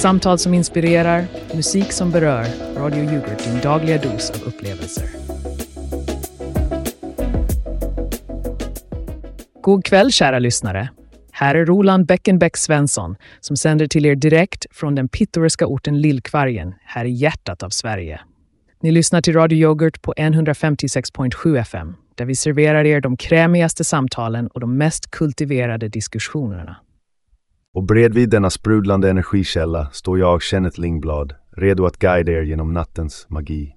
Samtal som inspirerar, musik som berör. Radio Yoghurt, din dagliga dos av upplevelser. God kväll kära lyssnare. Här är Roland Beckenbeck Svensson som sänder till er direkt från den pittoreska orten Lillkvargen här i hjärtat av Sverige. Ni lyssnar till Radio Yoghurt på 156.7 FM där vi serverar er de krämigaste samtalen och de mest kultiverade diskussionerna. Och bredvid denna sprudlande energikälla står jag, Kenneth Lingblad, redo att guida er genom nattens magi.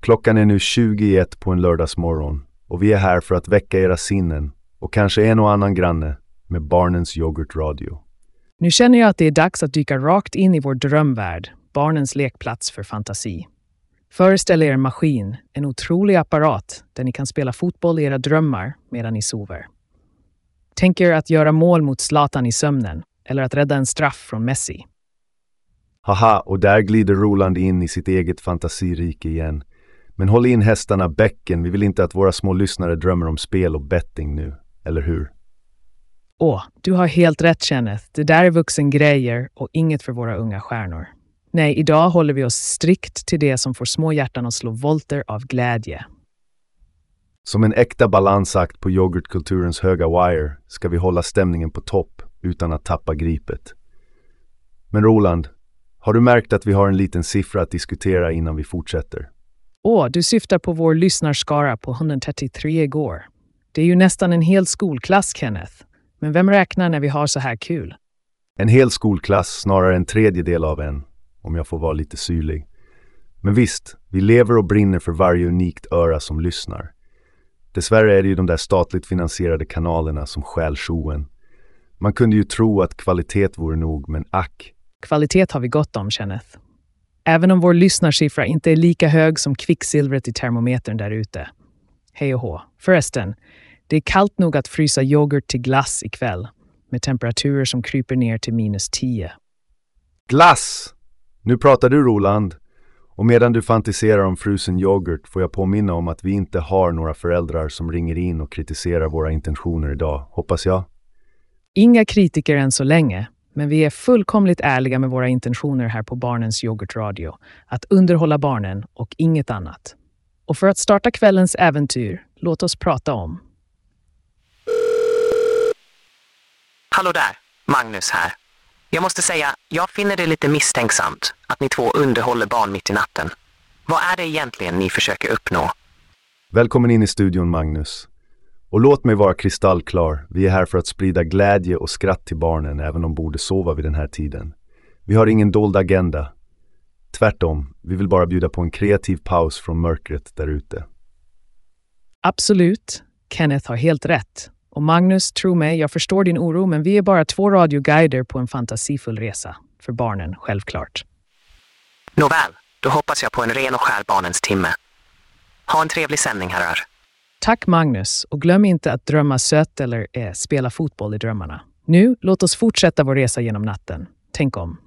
Klockan är nu 21 på en lördagsmorgon och vi är här för att väcka era sinnen och kanske en och annan granne med Barnens Yoghurt-radio. Nu känner jag att det är dags att dyka rakt in i vår drömvärld, barnens lekplats för fantasi. Föreställ er en maskin, en otrolig apparat där ni kan spela fotboll i era drömmar medan ni sover. Tänk er att göra mål mot Zlatan i sömnen eller att rädda en straff från Messi. Haha, och där glider Roland in i sitt eget fantasirike igen. Men håll in hästarna bäcken, vi vill inte att våra små lyssnare drömmer om spel och betting nu, eller hur? Åh, du har helt rätt Kenneth. Det där är vuxengrejer och inget för våra unga stjärnor. Nej, idag håller vi oss strikt till det som får små hjärtan att slå volter av glädje. Som en äkta balansakt på yoghurtkulturens höga wire ska vi hålla stämningen på topp utan att tappa gripet. Men Roland, har du märkt att vi har en liten siffra att diskutera innan vi fortsätter? Åh, du syftar på vår lyssnarskara på 133 igår. Det är ju nästan en hel skolklass, Kenneth. Men vem räknar när vi har så här kul? En hel skolklass, snarare en tredjedel av en, om jag får vara lite syrlig. Men visst, vi lever och brinner för varje unikt öra som lyssnar. Dessvärre är det ju de där statligt finansierade kanalerna som stjäl showen. Man kunde ju tro att kvalitet vore nog, men ack. Kvalitet har vi gott om, Kenneth. Även om vår lyssnarsiffra inte är lika hög som kvicksilvret i termometern där ute. Hej och hå. Förresten, det är kallt nog att frysa yoghurt till glass ikväll med temperaturer som kryper ner till minus 10. Glass! Nu pratar du Roland. Och medan du fantiserar om frusen yoghurt får jag påminna om att vi inte har några föräldrar som ringer in och kritiserar våra intentioner idag, hoppas jag. Inga kritiker än så länge, men vi är fullkomligt ärliga med våra intentioner här på Barnens Yoghurtradio. Att underhålla barnen och inget annat. Och för att starta kvällens äventyr, låt oss prata om Hallå där, Magnus här. Jag måste säga, jag finner det lite misstänksamt att ni två underhåller barn mitt i natten. Vad är det egentligen ni försöker uppnå? Välkommen in i studion Magnus. Och låt mig vara kristallklar, vi är här för att sprida glädje och skratt till barnen även om de borde sova vid den här tiden. Vi har ingen dold agenda. Tvärtom, vi vill bara bjuda på en kreativ paus från mörkret där ute. Absolut. Kenneth har helt rätt. Och Magnus, tro mig, jag förstår din oro, men vi är bara två radioguider på en fantasifull resa. För barnen, självklart. Nåväl, då hoppas jag på en ren och skär barnens timme. Ha en trevlig sändning, herrar. Tack Magnus, och glöm inte att drömma sött eller eh, spela fotboll i drömmarna. Nu, låt oss fortsätta vår resa genom natten. Tänk om.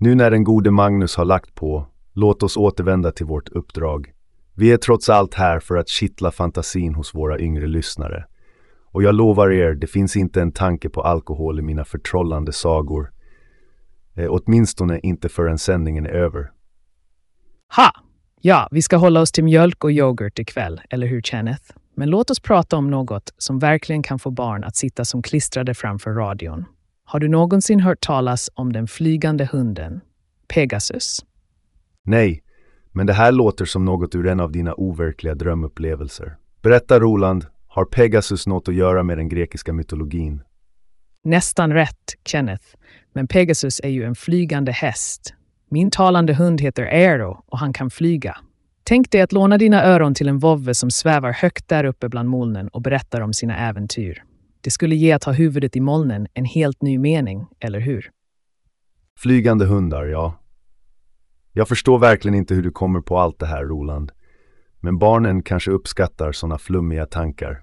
Nu när den gode Magnus har lagt på, låt oss återvända till vårt uppdrag. Vi är trots allt här för att kittla fantasin hos våra yngre lyssnare. Och jag lovar er, det finns inte en tanke på alkohol i mina förtrollande sagor. Eh, åtminstone inte förrän sändningen är över. Ha! Ja, vi ska hålla oss till mjölk och yoghurt ikväll, eller hur Kenneth? Men låt oss prata om något som verkligen kan få barn att sitta som klistrade framför radion. Har du någonsin hört talas om den flygande hunden, Pegasus? Nej, men det här låter som något ur en av dina overkliga drömupplevelser. Berätta Roland, har Pegasus något att göra med den grekiska mytologin? Nästan rätt, Kenneth. Men Pegasus är ju en flygande häst. Min talande hund heter Aero och han kan flyga. Tänk dig att låna dina öron till en vovve som svävar högt där uppe bland molnen och berättar om sina äventyr. Det skulle ge att ha huvudet i molnen en helt ny mening, eller hur? Flygande hundar, ja. Jag förstår verkligen inte hur du kommer på allt det här, Roland. Men barnen kanske uppskattar sådana flummiga tankar.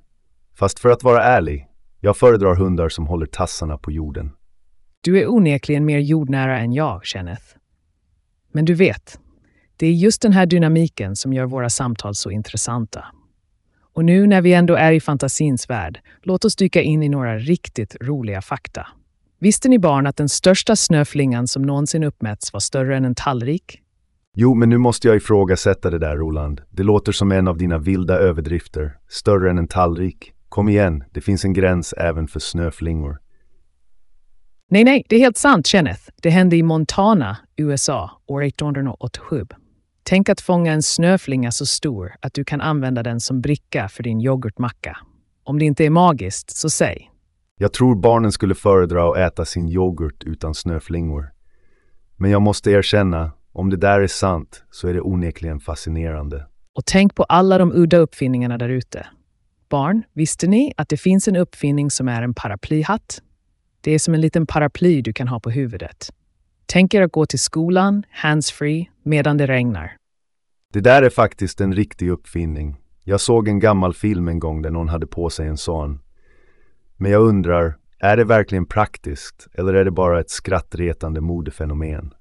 Fast för att vara ärlig, jag föredrar hundar som håller tassarna på jorden. Du är onekligen mer jordnära än jag, Kenneth. Men du vet, det är just den här dynamiken som gör våra samtal så intressanta. Och nu när vi ändå är i fantasins värld, låt oss dyka in i några riktigt roliga fakta. Visste ni barn att den största snöflingan som någonsin uppmätts var större än en tallrik? Jo, men nu måste jag ifrågasätta det där, Roland. Det låter som en av dina vilda överdrifter. Större än en tallrik. Kom igen, det finns en gräns även för snöflingor. Nej, nej, det är helt sant, Kenneth. Det hände i Montana, USA, år 1887. Tänk att fånga en snöflinga så stor att du kan använda den som bricka för din yoghurtmacka. Om det inte är magiskt, så säg. Jag tror barnen skulle föredra att äta sin yoghurt utan snöflingor. Men jag måste erkänna, om det där är sant så är det onekligen fascinerande. Och tänk på alla de udda uppfinningarna där ute. Barn, visste ni att det finns en uppfinning som är en paraplyhatt? Det är som en liten paraply du kan ha på huvudet. Tänk er att gå till skolan, handsfree, medan det regnar. Det där är faktiskt en riktig uppfinning. Jag såg en gammal film en gång där någon hade på sig en sån. Men jag undrar, är det verkligen praktiskt eller är det bara ett skrattretande modefenomen?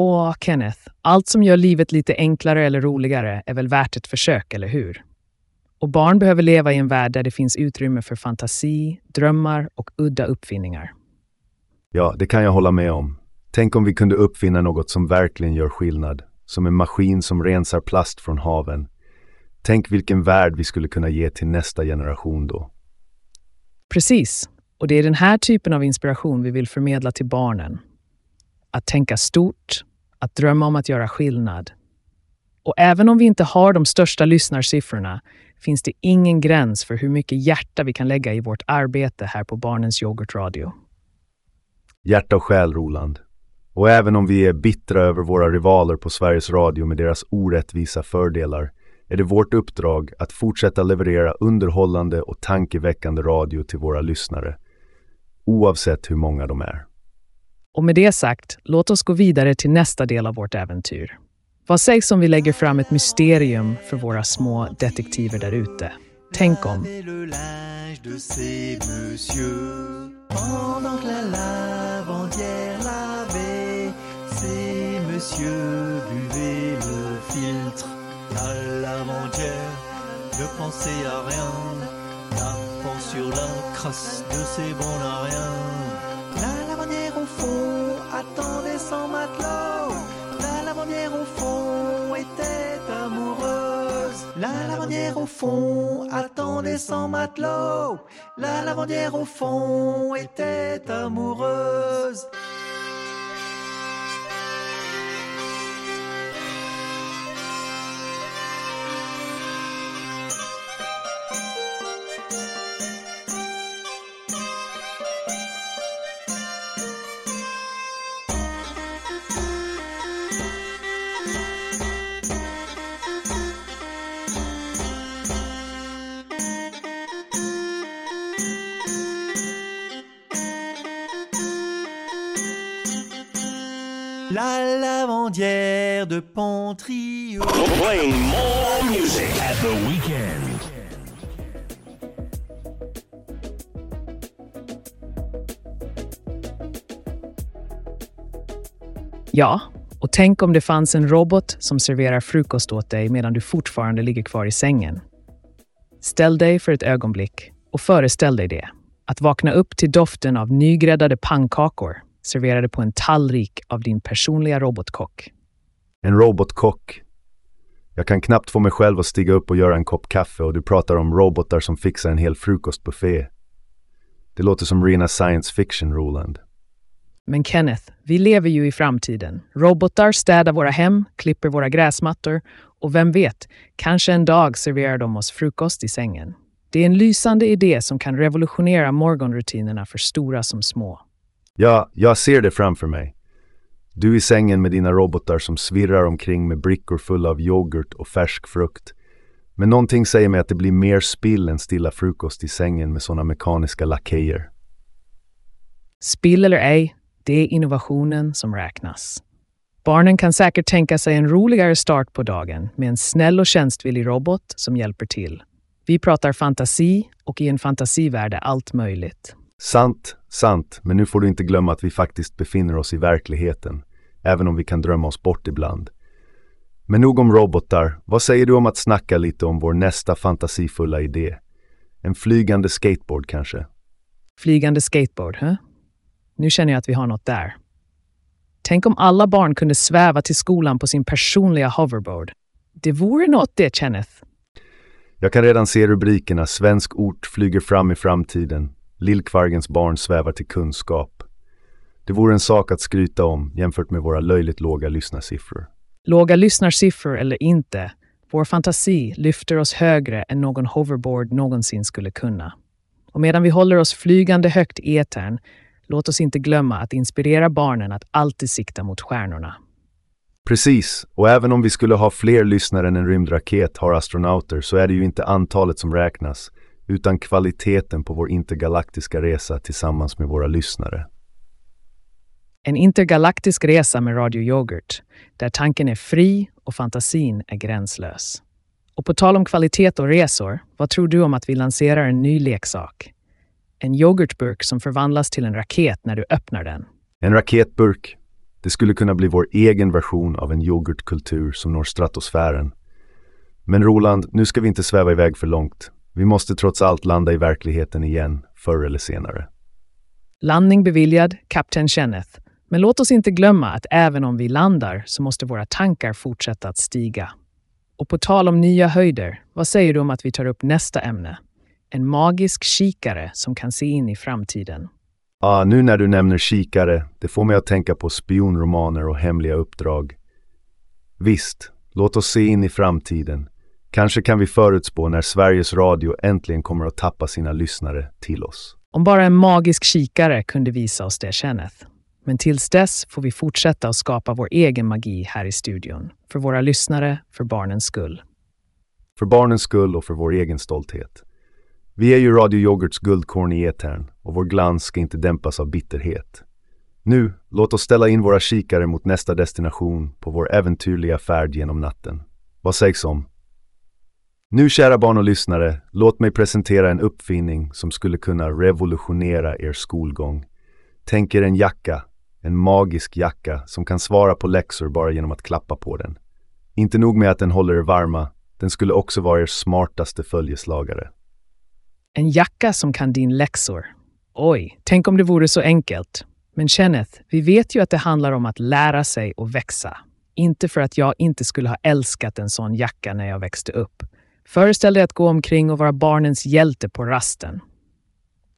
Åh, Kenneth, allt som gör livet lite enklare eller roligare är väl värt ett försök, eller hur? Och barn behöver leva i en värld där det finns utrymme för fantasi, drömmar och udda uppfinningar. Ja, det kan jag hålla med om. Tänk om vi kunde uppfinna något som verkligen gör skillnad. Som en maskin som rensar plast från haven. Tänk vilken värld vi skulle kunna ge till nästa generation då. Precis. Och det är den här typen av inspiration vi vill förmedla till barnen. Att tänka stort, att drömma om att göra skillnad. Och även om vi inte har de största lyssnarsiffrorna finns det ingen gräns för hur mycket hjärta vi kan lägga i vårt arbete här på Barnens Yoghurtradio. Hjärta och själ, Roland. Och även om vi är bittra över våra rivaler på Sveriges Radio med deras orättvisa fördelar är det vårt uppdrag att fortsätta leverera underhållande och tankeväckande radio till våra lyssnare, oavsett hur många de är. Och med det sagt, låt oss gå vidare till nästa del av vårt äventyr. Vad sägs om vi lägger fram ett mysterium för våra små detektiver där ute? Tänk om... La lavandière au fond attendait son matelot. La lavandière au fond était amoureuse. De Pontrio. Playing more music at the weekend. Ja, och tänk om det fanns en robot som serverar frukost åt dig medan du fortfarande ligger kvar i sängen. Ställ dig för ett ögonblick och föreställ dig det. Att vakna upp till doften av nygräddade pannkakor serverade på en tallrik av din personliga robotkock. En robotkock. Jag kan knappt få mig själv att stiga upp och göra en kopp kaffe och du pratar om robotar som fixar en hel frukostbuffé. Det låter som rena science fiction, Roland. Men Kenneth, vi lever ju i framtiden. Robotar städar våra hem, klipper våra gräsmattor och vem vet, kanske en dag serverar de oss frukost i sängen. Det är en lysande idé som kan revolutionera morgonrutinerna för stora som små. Ja, jag ser det framför mig. Du i sängen med dina robotar som svirrar omkring med brickor fulla av yoghurt och färsk frukt. Men någonting säger mig att det blir mer spill än stilla frukost i sängen med sådana mekaniska lakejer. Spill eller ej, det är innovationen som räknas. Barnen kan säkert tänka sig en roligare start på dagen med en snäll och tjänstvillig robot som hjälper till. Vi pratar fantasi och i en fantasivärld är allt möjligt. Sant, sant, men nu får du inte glömma att vi faktiskt befinner oss i verkligheten, även om vi kan drömma oss bort ibland. Men nog om robotar, vad säger du om att snacka lite om vår nästa fantasifulla idé? En flygande skateboard kanske? Flygande skateboard, huh? nu känner jag att vi har något där. Tänk om alla barn kunde sväva till skolan på sin personliga hoverboard. Det vore något det, Kenneth. Jag kan redan se rubrikerna Svensk ort flyger fram i framtiden. Lillkvargens barn svävar till kunskap. Det vore en sak att skryta om jämfört med våra löjligt låga lyssnarsiffror. Låga lyssnarsiffror eller inte, vår fantasi lyfter oss högre än någon hoverboard någonsin skulle kunna. Och medan vi håller oss flygande högt i etern, låt oss inte glömma att inspirera barnen att alltid sikta mot stjärnorna. Precis, och även om vi skulle ha fler lyssnare än en rymdraket har astronauter så är det ju inte antalet som räknas, utan kvaliteten på vår intergalaktiska resa tillsammans med våra lyssnare. En intergalaktisk resa med Radio Yoghurt, där tanken är fri och fantasin är gränslös. Och på tal om kvalitet och resor, vad tror du om att vi lanserar en ny leksak? En yoghurtburk som förvandlas till en raket när du öppnar den. En raketburk. Det skulle kunna bli vår egen version av en yoghurtkultur som når stratosfären. Men Roland, nu ska vi inte sväva iväg för långt. Vi måste trots allt landa i verkligheten igen, förr eller senare. Landning beviljad, kapten Kenneth. Men låt oss inte glömma att även om vi landar så måste våra tankar fortsätta att stiga. Och på tal om nya höjder, vad säger du om att vi tar upp nästa ämne? En magisk kikare som kan se in i framtiden. Ah, nu när du nämner kikare, det får mig att tänka på spionromaner och hemliga uppdrag. Visst, låt oss se in i framtiden. Kanske kan vi förutspå när Sveriges Radio äntligen kommer att tappa sina lyssnare till oss. Om bara en magisk kikare kunde visa oss det, Kenneth. Men tills dess får vi fortsätta att skapa vår egen magi här i studion. För våra lyssnare, för barnens skull. För barnens skull och för vår egen stolthet. Vi är ju Radio Yoghurts guldkorn i etern och vår glans ska inte dämpas av bitterhet. Nu, låt oss ställa in våra kikare mot nästa destination på vår äventyrliga färd genom natten. Vad sägs om? Nu kära barn och lyssnare, låt mig presentera en uppfinning som skulle kunna revolutionera er skolgång. Tänk er en jacka, en magisk jacka som kan svara på läxor bara genom att klappa på den. Inte nog med att den håller er varma, den skulle också vara er smartaste följeslagare. En jacka som kan din läxor. Oj, tänk om det vore så enkelt. Men Kenneth, vi vet ju att det handlar om att lära sig och växa. Inte för att jag inte skulle ha älskat en sån jacka när jag växte upp. Föreställ dig att gå omkring och vara barnens hjälte på rasten.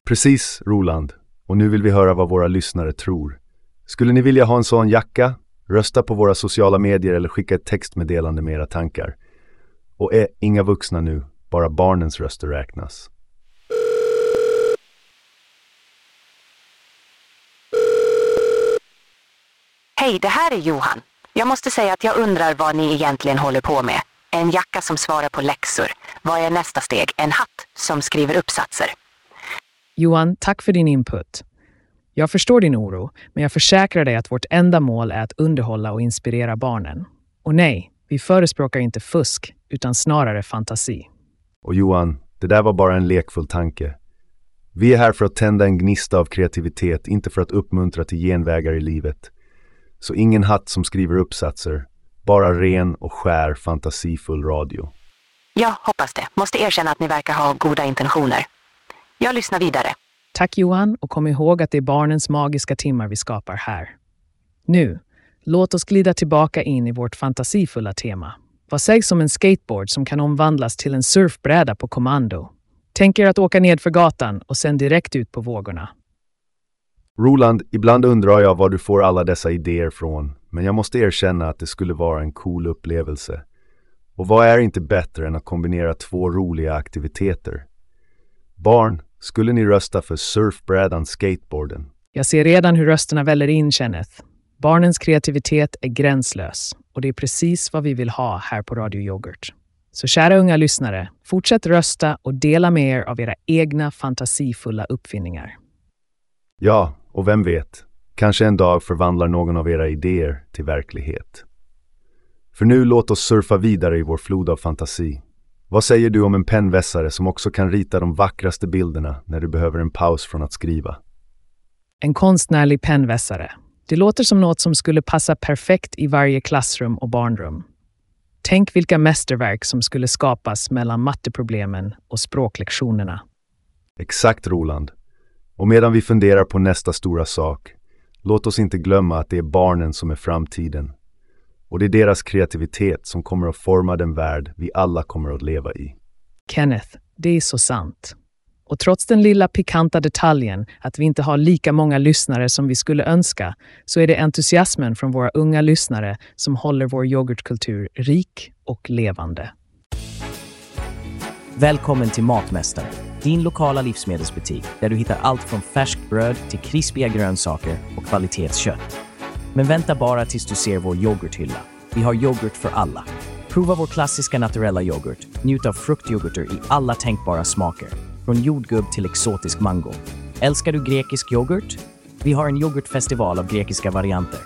Precis, Roland. Och nu vill vi höra vad våra lyssnare tror. Skulle ni vilja ha en sån jacka? Rösta på våra sociala medier eller skicka ett textmeddelande med era tankar. Och är inga vuxna nu, bara barnens röster räknas. Hej, det här är Johan. Jag måste säga att jag undrar vad ni egentligen håller på med. En jacka som svarar på läxor. Vad är nästa steg? En hatt som skriver uppsatser. Johan, tack för din input. Jag förstår din oro, men jag försäkrar dig att vårt enda mål är att underhålla och inspirera barnen. Och nej, vi förespråkar inte fusk, utan snarare fantasi. Och Johan, det där var bara en lekfull tanke. Vi är här för att tända en gnista av kreativitet, inte för att uppmuntra till genvägar i livet. Så ingen hatt som skriver uppsatser, bara ren och skär fantasifull radio. Jag hoppas det. Måste erkänna att ni verkar ha goda intentioner. Jag lyssnar vidare. Tack Johan och kom ihåg att det är barnens magiska timmar vi skapar här. Nu, låt oss glida tillbaka in i vårt fantasifulla tema. Vad sägs om en skateboard som kan omvandlas till en surfbräda på kommando? Tänk er att åka ned för gatan och sen direkt ut på vågorna. Roland, ibland undrar jag var du får alla dessa idéer från, men jag måste erkänna att det skulle vara en cool upplevelse. Och vad är inte bättre än att kombinera två roliga aktiviteter? Barn, skulle ni rösta för surfbrädan skateboarden? Jag ser redan hur rösterna väller in, Kenneth. Barnens kreativitet är gränslös och det är precis vad vi vill ha här på Radio Yoghurt. Så kära unga lyssnare, fortsätt rösta och dela med er av era egna fantasifulla uppfinningar. Ja, och vem vet, kanske en dag förvandlar någon av era idéer till verklighet. För nu låt oss surfa vidare i vår flod av fantasi. Vad säger du om en pennvässare som också kan rita de vackraste bilderna när du behöver en paus från att skriva? En konstnärlig pennvässare. Det låter som något som skulle passa perfekt i varje klassrum och barnrum. Tänk vilka mästerverk som skulle skapas mellan matteproblemen och språklektionerna. Exakt, Roland. Och medan vi funderar på nästa stora sak, låt oss inte glömma att det är barnen som är framtiden. Och det är deras kreativitet som kommer att forma den värld vi alla kommer att leva i. Kenneth, det är så sant. Och trots den lilla pikanta detaljen att vi inte har lika många lyssnare som vi skulle önska, så är det entusiasmen från våra unga lyssnare som håller vår yoghurtkultur rik och levande. Välkommen till Matmästare, din lokala livsmedelsbutik där du hittar allt från färskt bröd till krispiga grönsaker och kvalitetskött. Men vänta bara tills du ser vår yoghurthylla. Vi har yoghurt för alla. Prova vår klassiska naturella yoghurt. Njut av fruktyoghurter i alla tänkbara smaker. Från jordgubb till exotisk mango. Älskar du grekisk yoghurt? Vi har en yoghurtfestival av grekiska varianter.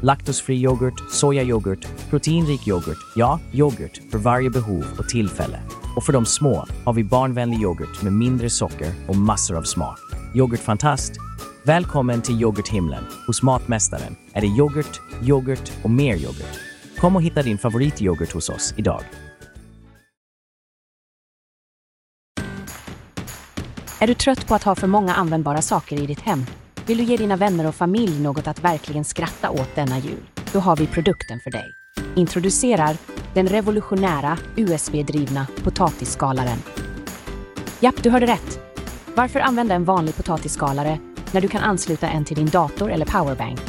Laktosfri yoghurt, sojayoghurt, proteinrik yoghurt, ja, yoghurt för varje behov och tillfälle. Och för de små har vi barnvänlig yoghurt med mindre socker och massor av smak. Yoghurtfantast! Välkommen till yoghurthimlen. Hos Matmästaren är det yoghurt, yoghurt och mer yoghurt. Kom och hitta din favorityoghurt hos oss idag. Är du trött på att ha för många användbara saker i ditt hem? Vill du ge dina vänner och familj något att verkligen skratta åt denna jul? Då har vi produkten för dig. Introducerar den revolutionära USB-drivna potatisskalaren. Japp, du hörde rätt. Varför använda en vanlig potatisskalare när du kan ansluta en till din dator eller powerbank?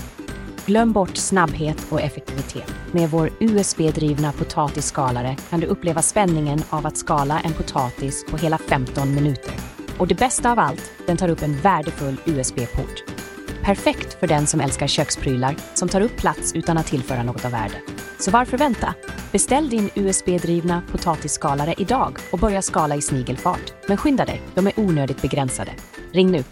Glöm bort snabbhet och effektivitet. Med vår USB-drivna potatisskalare kan du uppleva spänningen av att skala en potatis på hela 15 minuter. Och det bästa av allt, den tar upp en värdefull USB-port. Perfekt för den som älskar köksprylar som tar upp plats utan att tillföra något av värde. Så varför vänta? Beställ din USB-drivna potatisskalare idag och börja skala i snigelfart. Men skynda dig, de är onödigt begränsade. Ring nu.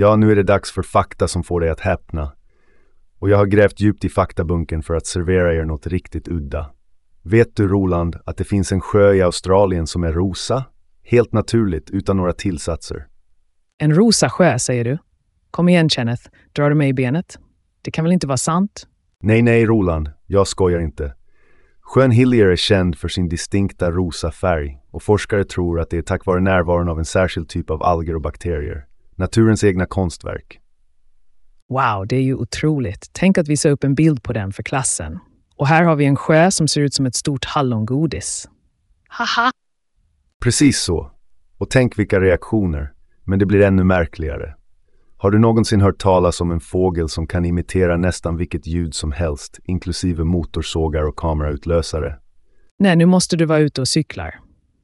Ja, nu är det dags för fakta som får dig att häpna. Och jag har grävt djupt i faktabunken för att servera er något riktigt udda. Vet du, Roland, att det finns en sjö i Australien som är rosa? Helt naturligt, utan några tillsatser. En rosa sjö, säger du? Kom igen, Kenneth. Drar du mig i benet? Det kan väl inte vara sant? Nej, nej, Roland. Jag skojar inte. Sjön Hillier är känd för sin distinkta rosa färg och forskare tror att det är tack vare närvaron av en särskild typ av alger och bakterier. Naturens egna konstverk. Wow, det är ju otroligt. Tänk att visa upp en bild på den för klassen. Och här har vi en sjö som ser ut som ett stort hallongodis. Haha! Precis så. Och tänk vilka reaktioner. Men det blir ännu märkligare. Har du någonsin hört talas om en fågel som kan imitera nästan vilket ljud som helst, inklusive motorsågar och kamerautlösare? Nej, nu måste du vara ute och cyklar.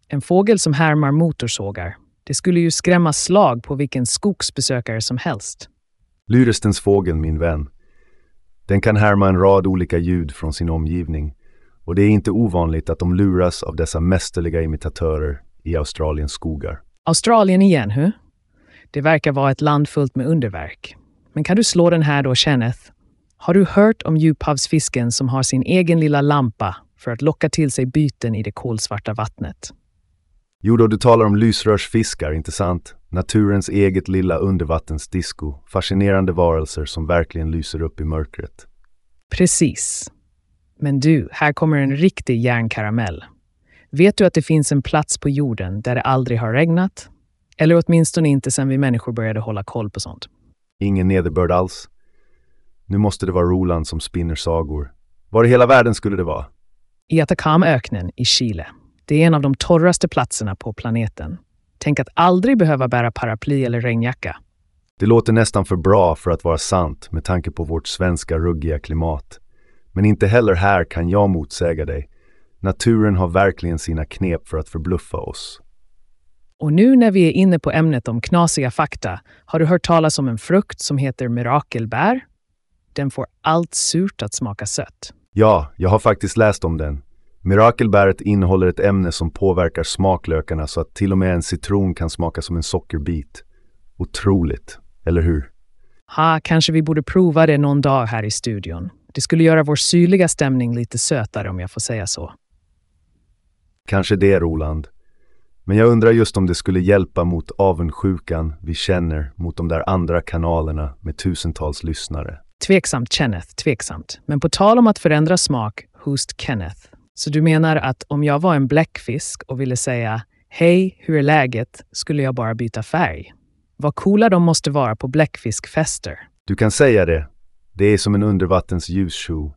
En fågel som härmar motorsågar. Det skulle ju skrämma slag på vilken skogsbesökare som helst. Lyrestens fågel, min vän. Den kan härma en rad olika ljud från sin omgivning och det är inte ovanligt att de luras av dessa mästerliga imitatörer i Australiens skogar. Australien igen, hur? Det verkar vara ett land fullt med underverk. Men kan du slå den här då, Kenneth? Har du hört om djuphavsfisken som har sin egen lilla lampa för att locka till sig byten i det kolsvarta vattnet? Jo då, du talar om lysrörsfiskar, inte sant? Naturens eget lilla undervattensdisco. Fascinerande varelser som verkligen lyser upp i mörkret. Precis. Men du, här kommer en riktig järnkaramell. Vet du att det finns en plats på jorden där det aldrig har regnat? Eller åtminstone inte sedan vi människor började hålla koll på sånt. Ingen nederbörd alls. Nu måste det vara Roland som spinner sagor. Var i hela världen skulle det vara? I Atacamaöknen i Chile. Det är en av de torraste platserna på planeten. Tänk att aldrig behöva bära paraply eller regnjacka. Det låter nästan för bra för att vara sant med tanke på vårt svenska ruggiga klimat. Men inte heller här kan jag motsäga dig. Naturen har verkligen sina knep för att förbluffa oss. Och nu när vi är inne på ämnet om knasiga fakta, har du hört talas om en frukt som heter mirakelbär? Den får allt surt att smaka sött. Ja, jag har faktiskt läst om den. Mirakelbäret innehåller ett ämne som påverkar smaklökarna så att till och med en citron kan smaka som en sockerbit. Otroligt, eller hur? Ha, kanske vi borde prova det någon dag här i studion. Det skulle göra vår syrliga stämning lite sötare om jag får säga så. Kanske det, Roland. Men jag undrar just om det skulle hjälpa mot avundsjukan vi känner mot de där andra kanalerna med tusentals lyssnare. Tveksamt, Kenneth, tveksamt. Men på tal om att förändra smak, host Kenneth. Så du menar att om jag var en bläckfisk och ville säga Hej, hur är läget? Skulle jag bara byta färg? Vad coola de måste vara på bläckfiskfester. Du kan säga det. Det är som en undervattens ljusshow.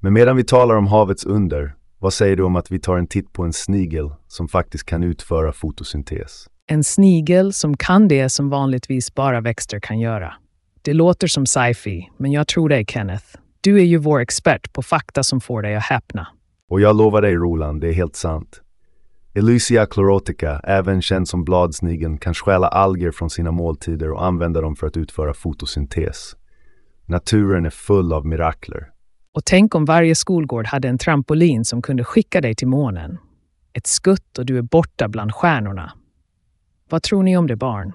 Men medan vi talar om havets under, vad säger du om att vi tar en titt på en snigel som faktiskt kan utföra fotosyntes? En snigel som kan det som vanligtvis bara växter kan göra. Det låter som sci-fi, men jag tror dig Kenneth. Du är ju vår expert på fakta som får dig att häpna. Och jag lovar dig Roland, det är helt sant. Elysia chlorotica, även känd som bladsnigeln, kan stjäla alger från sina måltider och använda dem för att utföra fotosyntes. Naturen är full av mirakler. Och tänk om varje skolgård hade en trampolin som kunde skicka dig till månen. Ett skutt och du är borta bland stjärnorna. Vad tror ni om det barn?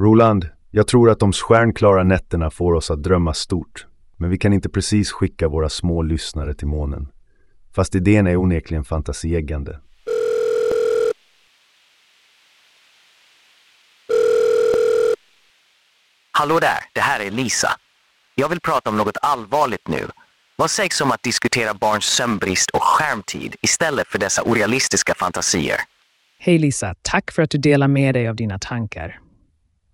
Roland, jag tror att de stjärnklara nätterna får oss att drömma stort. Men vi kan inte precis skicka våra små lyssnare till månen. Fast idén är onekligen fantasieggande. Hallå där, det här är Lisa. Jag vill prata om något allvarligt nu. Vad sägs om att diskutera barns sömnbrist och skärmtid istället för dessa orealistiska fantasier? Hej Lisa, tack för att du delar med dig av dina tankar.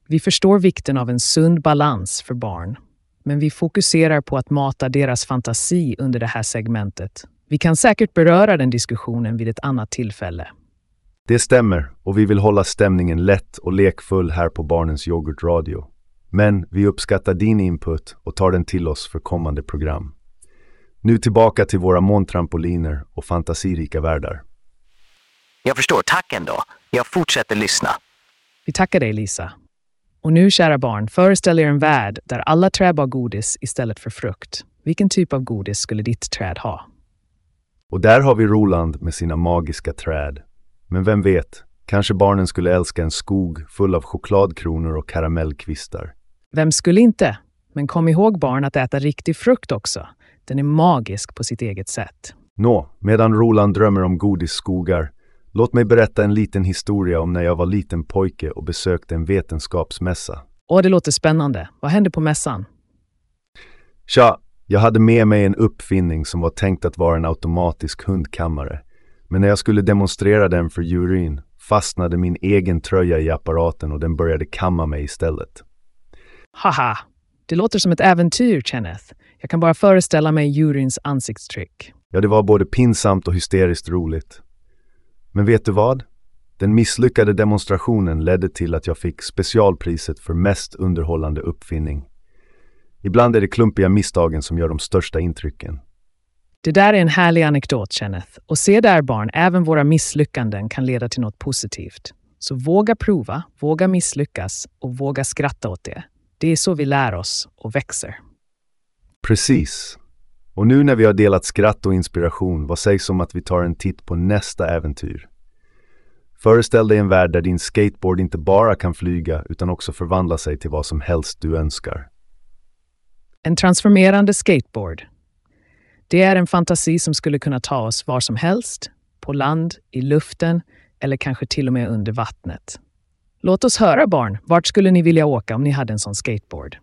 Vi förstår vikten av en sund balans för barn, men vi fokuserar på att mata deras fantasi under det här segmentet. Vi kan säkert beröra den diskussionen vid ett annat tillfälle. Det stämmer och vi vill hålla stämningen lätt och lekfull här på Barnens Yoghurtradio. Men vi uppskattar din input och tar den till oss för kommande program. Nu tillbaka till våra måntrampoliner och fantasirika världar. Jag förstår, tack ändå. Jag fortsätter lyssna. Vi tackar dig Lisa. Och nu, kära barn, föreställ er en värld där alla träd har godis istället för frukt. Vilken typ av godis skulle ditt träd ha? Och där har vi Roland med sina magiska träd. Men vem vet, kanske barnen skulle älska en skog full av chokladkronor och karamellkvistar. Vem skulle inte? Men kom ihåg barn att äta riktig frukt också. Den är magisk på sitt eget sätt. Nå, medan Roland drömmer om godisskogar, låt mig berätta en liten historia om när jag var liten pojke och besökte en vetenskapsmässa. Åh, det låter spännande. Vad hände på mässan? Tja, jag hade med mig en uppfinning som var tänkt att vara en automatisk hundkammare. Men när jag skulle demonstrera den för juryn fastnade min egen tröja i apparaten och den började kamma mig istället. Haha, det låter som ett äventyr, Kenneth. Jag kan bara föreställa mig juryns ansiktstryck. Ja, det var både pinsamt och hysteriskt roligt. Men vet du vad? Den misslyckade demonstrationen ledde till att jag fick specialpriset för mest underhållande uppfinning. Ibland är det klumpiga misstagen som gör de största intrycken. Det där är en härlig anekdot, Kenneth. Och se där barn, även våra misslyckanden kan leda till något positivt. Så våga prova, våga misslyckas och våga skratta åt det. Det är så vi lär oss och växer. Precis. Och nu när vi har delat skratt och inspiration, vad sägs om att vi tar en titt på nästa äventyr? Föreställ dig en värld där din skateboard inte bara kan flyga utan också förvandla sig till vad som helst du önskar. En transformerande skateboard. Det är en fantasi som skulle kunna ta oss var som helst, på land, i luften eller kanske till och med under vattnet. Låt oss höra barn, vart skulle ni vilja åka om ni hade en sån skateboard?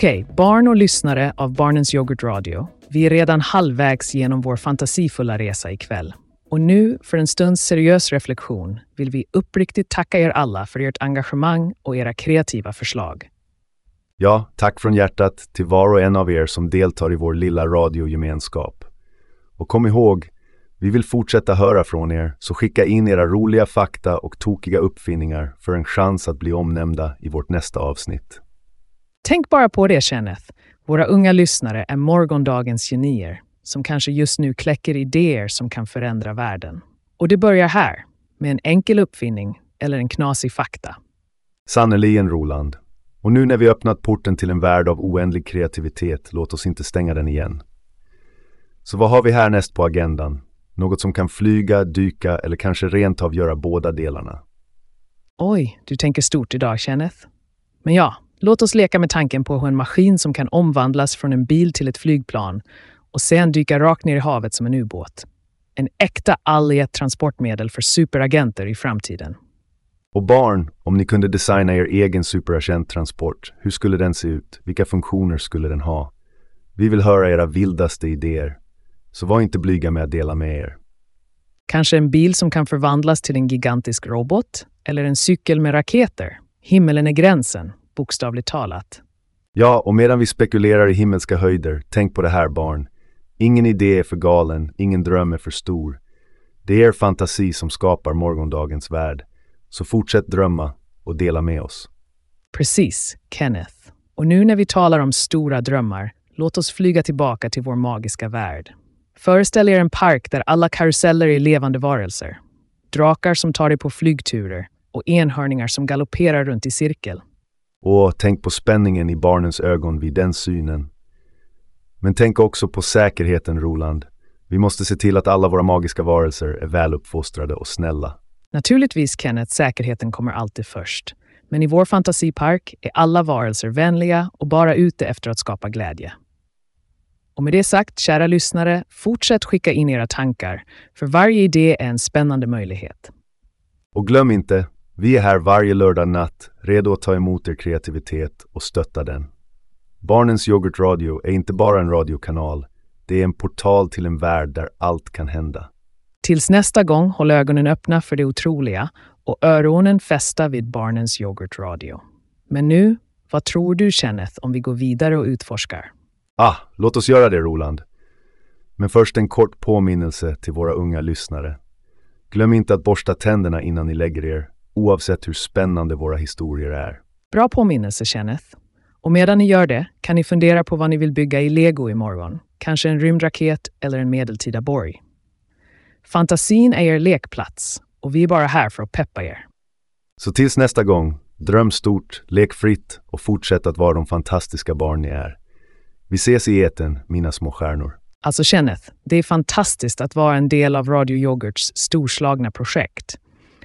Okej, barn och lyssnare av Barnens Yoghurt Radio. Vi är redan halvvägs genom vår fantasifulla resa ikväll. Och nu, för en stunds seriös reflektion, vill vi uppriktigt tacka er alla för ert engagemang och era kreativa förslag. Ja, tack från hjärtat till var och en av er som deltar i vår lilla radiogemenskap. Och kom ihåg, vi vill fortsätta höra från er, så skicka in era roliga fakta och tokiga uppfinningar för en chans att bli omnämnda i vårt nästa avsnitt. Tänk bara på det, Kenneth. Våra unga lyssnare är morgondagens genier som kanske just nu kläcker idéer som kan förändra världen. Och det börjar här, med en enkel uppfinning eller en knasig fakta. Sannerligen, Roland. Och nu när vi öppnat porten till en värld av oändlig kreativitet, låt oss inte stänga den igen. Så vad har vi härnäst på agendan? Något som kan flyga, dyka eller kanske rent av göra båda delarna. Oj, du tänker stort idag, Kenneth. Men ja, låt oss leka med tanken på hur en maskin som kan omvandlas från en bil till ett flygplan och sen dyka rakt ner i havet som en ubåt. En äkta alliet transportmedel för superagenter i framtiden. Och barn, om ni kunde designa er egen superagent-transport, hur skulle den se ut? Vilka funktioner skulle den ha? Vi vill höra era vildaste idéer. Så var inte blyga med att dela med er. Kanske en bil som kan förvandlas till en gigantisk robot? Eller en cykel med raketer? Himmelen är gränsen, bokstavligt talat. Ja, och medan vi spekulerar i himmelska höjder, tänk på det här barn. Ingen idé är för galen, ingen dröm är för stor. Det är er fantasi som skapar morgondagens värld. Så fortsätt drömma och dela med oss. Precis, Kenneth. Och nu när vi talar om stora drömmar, låt oss flyga tillbaka till vår magiska värld. Föreställ er en park där alla karuseller är levande varelser. Drakar som tar dig på flygturer och enhörningar som galopperar runt i cirkel. Och tänk på spänningen i barnens ögon vid den synen. Men tänk också på säkerheten, Roland. Vi måste se till att alla våra magiska varelser är väluppfostrade och snälla. Naturligtvis, Kenneth, säkerheten kommer alltid först. Men i vår fantasipark är alla varelser vänliga och bara ute efter att skapa glädje. Och med det sagt, kära lyssnare, fortsätt skicka in era tankar, för varje idé är en spännande möjlighet. Och glöm inte, vi är här varje lördag natt, redo att ta emot er kreativitet och stötta den. Barnens Yoghurt Radio är inte bara en radiokanal, det är en portal till en värld där allt kan hända. Tills nästa gång, håll ögonen öppna för det otroliga och öronen fästa vid Barnens Yoghurt Radio. Men nu, vad tror du Kenneth om vi går vidare och utforskar? Ah, låt oss göra det Roland. Men först en kort påminnelse till våra unga lyssnare. Glöm inte att borsta tänderna innan ni lägger er, oavsett hur spännande våra historier är. Bra påminnelse Kenneth. Och medan ni gör det kan ni fundera på vad ni vill bygga i lego imorgon. Kanske en rymdraket eller en medeltida borg. Fantasin är er lekplats och vi är bara här för att peppa er. Så tills nästa gång, dröm stort, lek fritt och fortsätt att vara de fantastiska barn ni är. Vi ses i eten, mina små stjärnor. Alltså Kenneth, det är fantastiskt att vara en del av Radio Yoghurts storslagna projekt.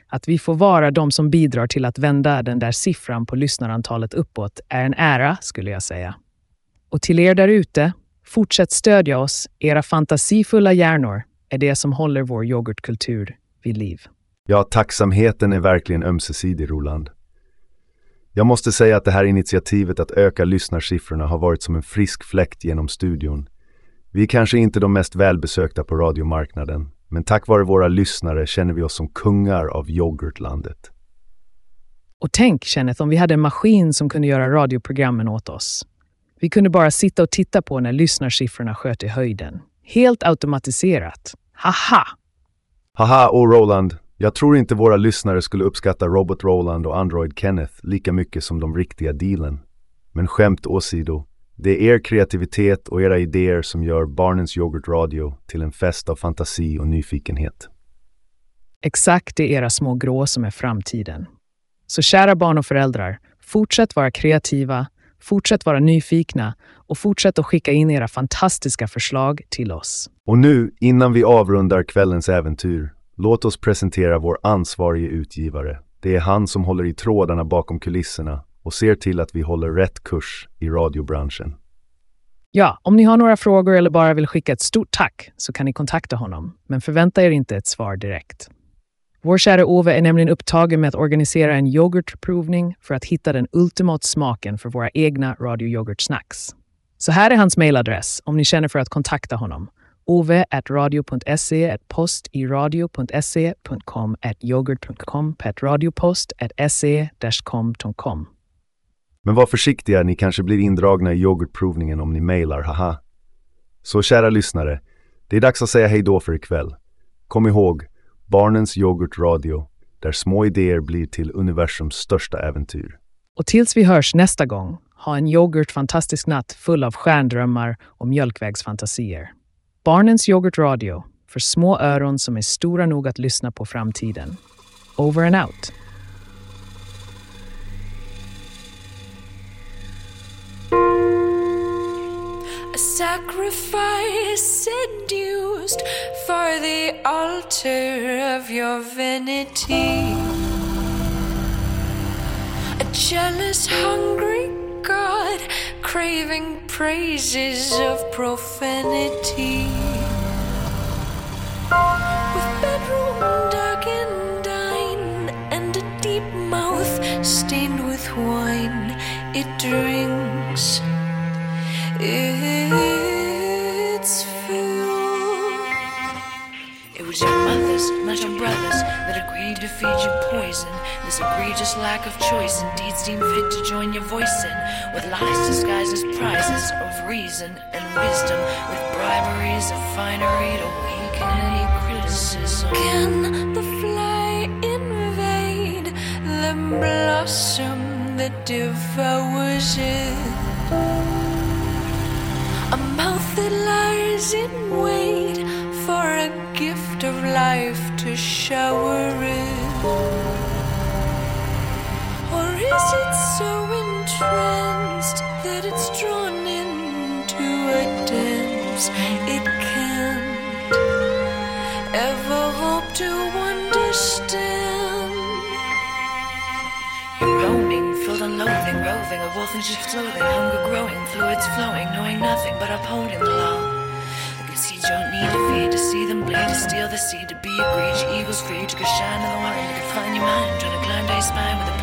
Att vi får vara de som bidrar till att vända den där siffran på lyssnarantalet uppåt är en ära, skulle jag säga. Och till er där ute, fortsätt stödja oss. Era fantasifulla hjärnor är det som håller vår yoghurtkultur vid liv. Ja, tacksamheten är verkligen ömsesidig, Roland. Jag måste säga att det här initiativet att öka lyssnarsiffrorna har varit som en frisk fläkt genom studion. Vi är kanske inte de mest välbesökta på radiomarknaden, men tack vare våra lyssnare känner vi oss som kungar av yoghurtlandet. Och tänk, Kenneth, om vi hade en maskin som kunde göra radioprogrammen åt oss. Vi kunde bara sitta och titta på när lyssnarsiffrorna sköt i höjden. Helt automatiserat. Haha! Haha, och Roland, jag tror inte våra lyssnare skulle uppskatta Robot Roland och Android Kenneth lika mycket som de riktiga dealen. Men skämt åsido, det är er kreativitet och era idéer som gör Barnens Yoghurt Radio till en fest av fantasi och nyfikenhet. Exakt, det är era små grå som är framtiden. Så kära barn och föräldrar, fortsätt vara kreativa, fortsätt vara nyfikna och fortsätt att skicka in era fantastiska förslag till oss. Och nu, innan vi avrundar kvällens äventyr, låt oss presentera vår ansvarige utgivare. Det är han som håller i trådarna bakom kulisserna och ser till att vi håller rätt kurs i radiobranschen. Ja, om ni har några frågor eller bara vill skicka ett stort tack så kan ni kontakta honom, men förvänta er inte ett svar direkt. Vår kära Ove är nämligen upptagen med att organisera en yoghurtprovning för att hitta den ultimata smaken för våra egna Radio Yoghurt Snacks. Så här är hans mejladress om ni känner för att kontakta honom. ove at radio.se, at post i at yoghurt.com, at radiopost, at se-com.com. Men var försiktiga, ni kanske blir indragna i yoghurtprovningen om ni mejlar, haha. Så kära lyssnare, det är dags att säga hej då för ikväll. Kom ihåg, Barnens Yoghurtradio, där små idéer blir till universums största äventyr. Och tills vi hörs nästa gång, ha en yoghurtfantastisk natt full av stjärndrömmar och mjölkvägsfantasier. Barnens Yoghurtradio, för små öron som är stora nog att lyssna på framtiden. Over and out. A sacrifice seduced for the altar of your vanity. A jealous, hungry God craving praises of profanity. With bedroom dark and dine and a deep mouth stained with wine, it drinks. It's agreed to feed you poison. This egregious lack of choice and deeds deemed fit to join your voice in, with lies disguised as prizes of reason and wisdom, with briberies of finery to weaken any criticism. Can the fly invade the blossom that devours it? A mouth that lies in wait for a gift of life to shower it. Or is it so entranced that it's drawn into a dance it can't ever hope to understand? Roaming, filled on loathing, roving, a wolf in sheep's clothing, hunger growing, fluids flowing, knowing nothing but upholding the law. Don't need to feed, to see them bleed, to steal the seed, to be a greed, your eagle's free, to go shine in the wild, you can find your mind, trying to climb down your spine with a